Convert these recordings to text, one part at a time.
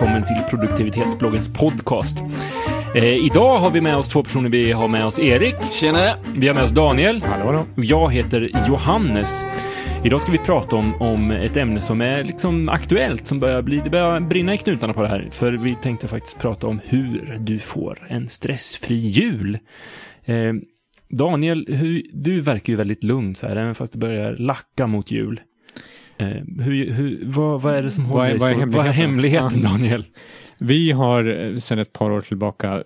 välkommen till produktivitetsbloggens podcast. Eh, idag har vi med oss två personer. Vi har med oss Erik. Tjena! Vi har med oss Daniel. Hallå, hallå. Och jag heter Johannes. Idag ska vi prata om, om ett ämne som är liksom aktuellt, som börjar bli, det börjar brinna i knutarna på det här. För vi tänkte faktiskt prata om hur du får en stressfri jul. Eh, Daniel, hur, du verkar ju väldigt lugn så här, även fast det börjar lacka mot jul. Eh, hur, hur, vad, vad är det som Vad håller är- dig vad är så? Vad är hemligheten? hemligheten, Ja. Daniel? Vi har eh, sedan ett par år tillbaka eh,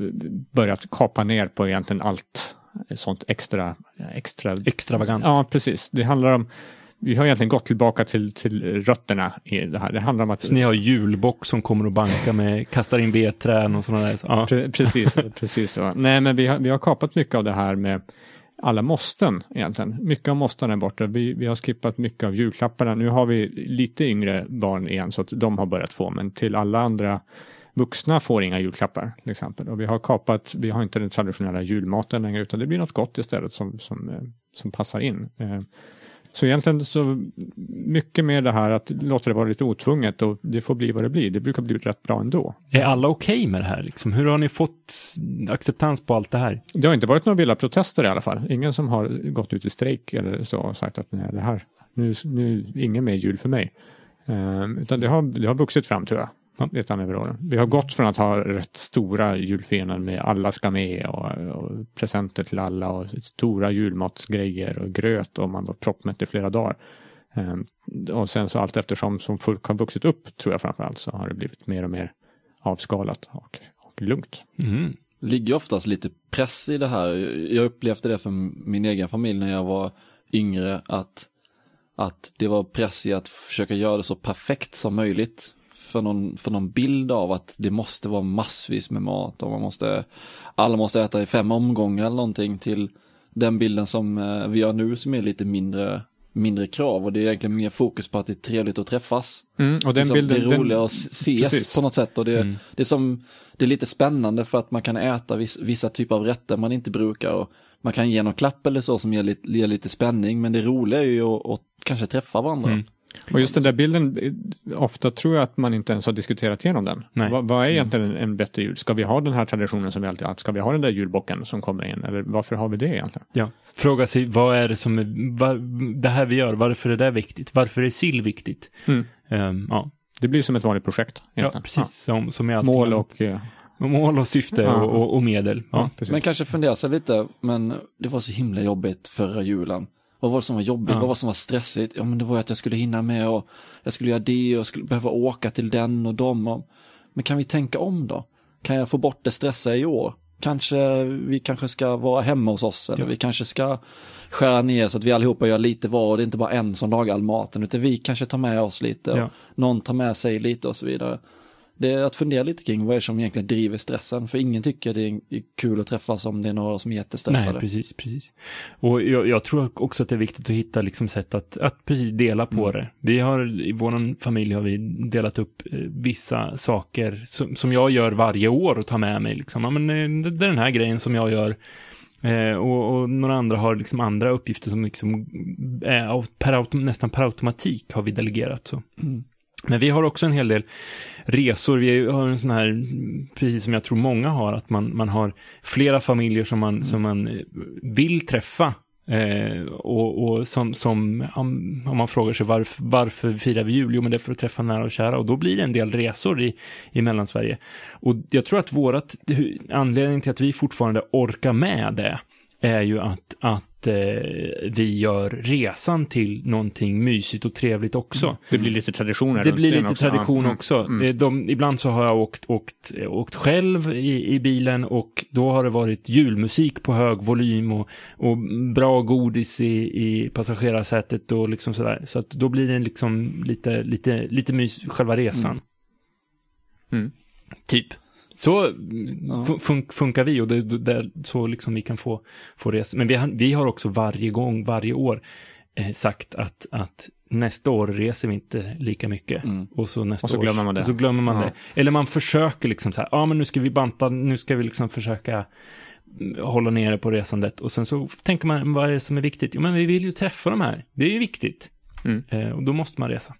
börjat kapa ner på egentligen allt sånt extra. extra Extravagant. Ja, precis. Det handlar om, vi har egentligen gått tillbaka till, till rötterna i det här. Det handlar om att Så ni har julbock som kommer och bankar med, kastar in vedträn och sådana där. Så, ja. Pre- Precis, precis så. Nej, men vi har, vi har kapat mycket av det här med alla måsten egentligen. Mycket av måsten är borta. Vi, vi har skippat mycket av julklapparna. Nu har vi lite yngre barn igen så att de har börjat få, men till alla andra vuxna får inga julklappar till exempel. Och vi har kapat, vi har inte den traditionella julmaten längre utan det blir något gott istället som, som, eh, som passar in. Eh, så egentligen så mycket med det här att låta det vara lite otvunget och det får bli vad det blir. Det brukar bli rätt bra ändå. Är alla okej med det här? Liksom? Hur har ni fått acceptans på allt det här? Det har inte varit några vilda protester i alla fall. Ingen som har gått ut i strejk eller så och sagt att nej, det här, nu, nu ingen mer jul för mig. Ehm, utan det har, det har vuxit fram tror jag. Redan över åren. Vi har gått från att ha rätt stora julfiran med alla ska med och, och presenter till alla och stora julmatsgrejer och gröt och man var proppmätt i flera dagar. Ehm, och sen så allt eftersom som folk har vuxit upp tror jag framförallt så har det blivit mer och mer avskalat och, och lugnt. Mm. ligger oftast lite press i det här. Jag upplevde det för min egen familj när jag var yngre att, att det var press i att försöka göra det så perfekt som möjligt. För någon, för någon bild av att det måste vara massvis med mat och man måste, alla måste äta i fem omgångar eller någonting till den bilden som eh, vi har nu som är lite mindre, mindre krav och det är egentligen mer fokus på att det är trevligt att träffas. Mm, och den liksom, bilden, det är roligare att ses precis. på något sätt och det, Mm. det är som det är lite spännande för att man kan äta viss, vissa typer av rätter man inte brukar och man kan ge någon klapp eller så som ger lite, ger lite spänning men det roliga är ju att, att kanske träffa varandra. Mm. Och just den där bilden, ofta tror jag att man inte ens har diskuterat igenom den. Nej. Vad, vad är egentligen en, en bättre jul? Ska vi ha den här traditionen som vi alltid haft? Ska vi ha den där julbocken som kommer in? Eller varför har vi det egentligen? Ja. Fråga sig, vad är det som är, vad, det här vi gör, varför är det viktigt? Varför är sill viktigt? Mm. Ehm, ja. Det blir som ett vanligt projekt. ja, egentligen. precis. Som, som är Ja. allting Mål och... eh, Mål och syfte Ja. och, och, medel. Ja. Ja. Men kanske fundera sig lite, men det var så himla jobbigt förra julen. Vad var det som var jobbigt? Ja. Vad var det som var stressigt? Ja men det var ju att jag skulle hinna med och jag skulle göra det och jag skulle behöva åka till den och dem. Och... Men kan vi tänka om då? Kan jag få bort det stressiga i år? Kanske vi kanske ska vara hemma hos oss eller Ja. vi kanske ska skära ner så att vi allihopa gör lite var och det är inte bara en som lagar all maten utan vi kanske tar med oss lite och Ja. någon tar med sig lite och så vidare. Det är att fundera lite kring vad är det som egentligen driver stressen för ingen tycker det är kul att träffas om det är några som är jättestressade. Nej, precis, precis. Och jag, jag tror också att det är viktigt att hitta liksom sätt att, att precis dela på Mm. det. Vi har, i vår familj har vi delat upp eh, vissa saker som, som jag gör varje år och tar med mig. Liksom. Ja, men, eh, det, det är den här grejen som jag gör. Eh, och, och några andra har liksom andra uppgifter som liksom är au- per autom, nästan per automatik har vi delegerat. Så. Mm. Men vi har också en hel del resor. Vi har en sån här, precis som jag tror många har, att man, man har flera familjer som man, som man eh, vill träffa. Eh, och och som, som om, om man frågar sig varför, varför firar vi jul? Jo, men det är för att träffa nära och kära. Och då blir det en del resor i, i Mellansverige. Och jag tror att vårat, anledningen till att vi fortfarande orkar med det är ju att, att eh, vi gör resan till någonting mysigt och trevligt också. Det blir lite traditioner. Det blir lite också. tradition Ja, också. Mm. Eh, De, ibland så har jag åkt, åkt, åkt själv i, i bilen och då har det varit julmusik på hög volym och, och bra godis i, i passagerarsätet och liksom sådär. Så att då blir det liksom lite, lite, lite mys, själva resan. Mm. Typ. Så Ja. fun- fun- funkar vi och det, det, det, så liksom vi kan få, få resa. Men vi, har- vi har också varje gång, varje år eh, sagt att, att nästa år reser vi inte lika mycket. Mm. Och så nästa Och så år- glömmer man det. Så glömmer man Ja. det. Eller man försöker liksom så här, ja men nu ska vi banta, nu ska vi liksom försöka mm, hålla nere på resandet. Och sen så tänker man, vad är det som är viktigt? Jo men vi vill ju träffa de här. Det är ju viktigt. Mm. Eh, och då måste man resa.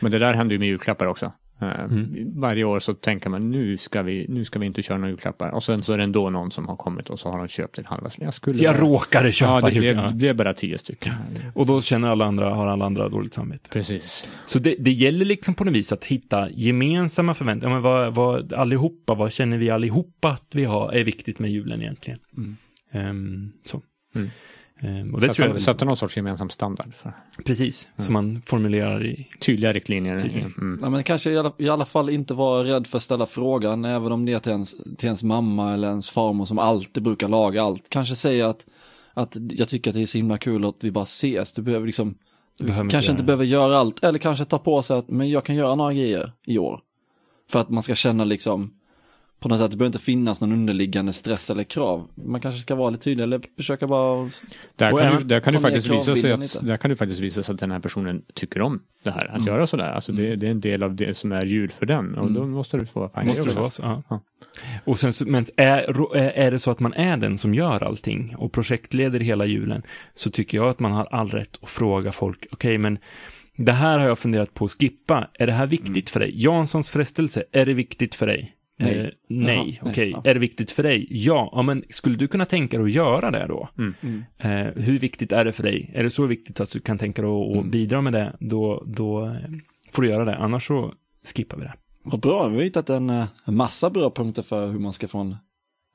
Men det där händer ju med julklappar också. Eh, Mm. Varje år så tänker man nu ska, vi, nu ska vi inte köra några julklappar. Och sen så är det ändå någon som har kommit och så har de köpt en halva. Jag skulle Så jag bara- råkade köpa Ja, det blev, det blev bara tio stycken. Och då känner alla andra, har alla andra dåligt samvete. Precis. Så det, det gäller liksom på något vis att hitta gemensamma förväntningar. Men vad, vad, allihopa, vad känner vi allihopa att vi har, är viktigt med julen egentligen? Ehm, så. Mm. Ehm, och det tror jag Sätta, sätta någon sorts gemensam standard. För precis, som man formulerar i... tydliga riktlinjer. Tydliga. Mm. Ja, men kanske i alla, i alla fall inte vara rädd för att ställa frågan, även om det är till ens, till ens mamma eller ens farmor som alltid brukar laga allt. Kanske säga att, att jag tycker att det är så himla kul att vi bara ses. Du behöver liksom, du Behöver inte kanske göra inte det. behöver göra allt, eller kanske ta på sig att, men jag kan göra några grejer i år. För att man ska känna liksom, på något sätt, det behöver inte finnas någon underliggande stress eller krav. Man kanske ska vara lite tydlig eller försöka bara Där, kan även du, där, kan ner faktiskt visa sig att, lite. där kan det faktiskt visa sig att den här personen tycker om det här, att Mm. göra sådär. Alltså det, det är en del av det som är jul för den och då måste du få fine Måste det vara så? Ja. Ja. Och sen men är, är är det så att man är den som gör allting och projektleder hela julen så tycker jag att man har all rätt att fråga folk, okej men det här har jag funderat på att skippa, är det här viktigt Mm. för dig? Janssons frestelse, är det viktigt för dig? Nej. Eh, nej, okej. ja. Är det viktigt för dig? Ja, ja, men skulle du kunna tänka dig att göra det då? Mm. Eh, hur viktigt är det för dig? Är det så viktigt att du kan tänka dig att Mm. bidra med det, då, då eh, får du göra det. Annars så skippar vi det. Vad bra, vi har hittat en, eh, en massa bra punkter för hur man ska få en,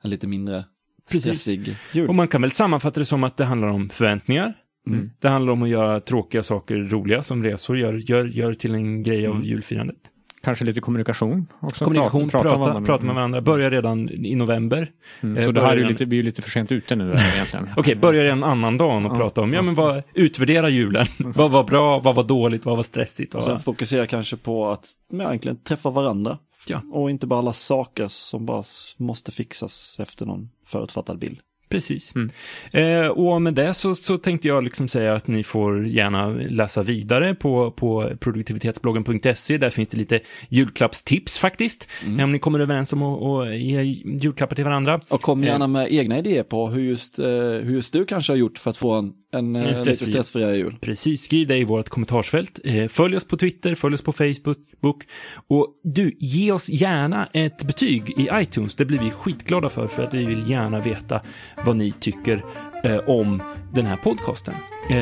en lite mindre Precis. stressig jul. Och man kan väl sammanfatta det som att det handlar om förväntningar. Mm. Det handlar om att göra tråkiga saker roliga som resor gör, gör, gör till en grej av Mm. julfirandet. Kanske lite kommunikation också. Kommunikation, prata, prata, vad man- med varandra. Börja redan i november. Mm. Eh, Så det här är ju lite, vi är ju lite för sent ute nu egentligen. Okej, börja en annan dag och prata om, ja men vad, utvärdera julen. vad var bra, vad var dåligt, vad var stressigt? Och Vad sen var... fokusera kanske på att men, egentligen träffa varandra. Ja. Och inte bara alla saker som bara måste fixas efter någon förutfattad bild. Precis. Mm. Eh, och med det så, så tänkte jag liksom säga att ni får gärna läsa vidare på, på produktivitetsbloggen.se. Där finns det lite julklappstips faktiskt. Mm. Eh, Om ni kommer överens om att, att ge julklappar till varandra. Och kom gärna med egna idéer på hur just, eh, hur just du kanske har gjort för att få en, en, eh, lite stressfri- stressfriare jul. Precis, skriv det i vårt kommentarsfält. Eh, följ oss på Twitter, följ oss på Facebook. Och du, ge oss gärna ett betyg i iTunes. Det blir vi skitglada för, för att vi vill gärna veta vad ni tycker eh, om den här podcasten.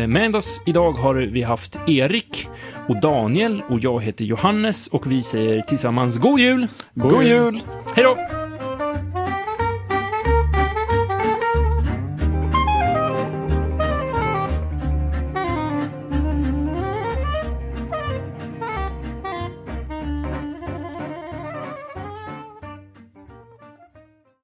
Med oss idag har vi haft Erik och Daniel och jag heter Johannes och vi säger tillsammans God Jul! God jul! Hej då!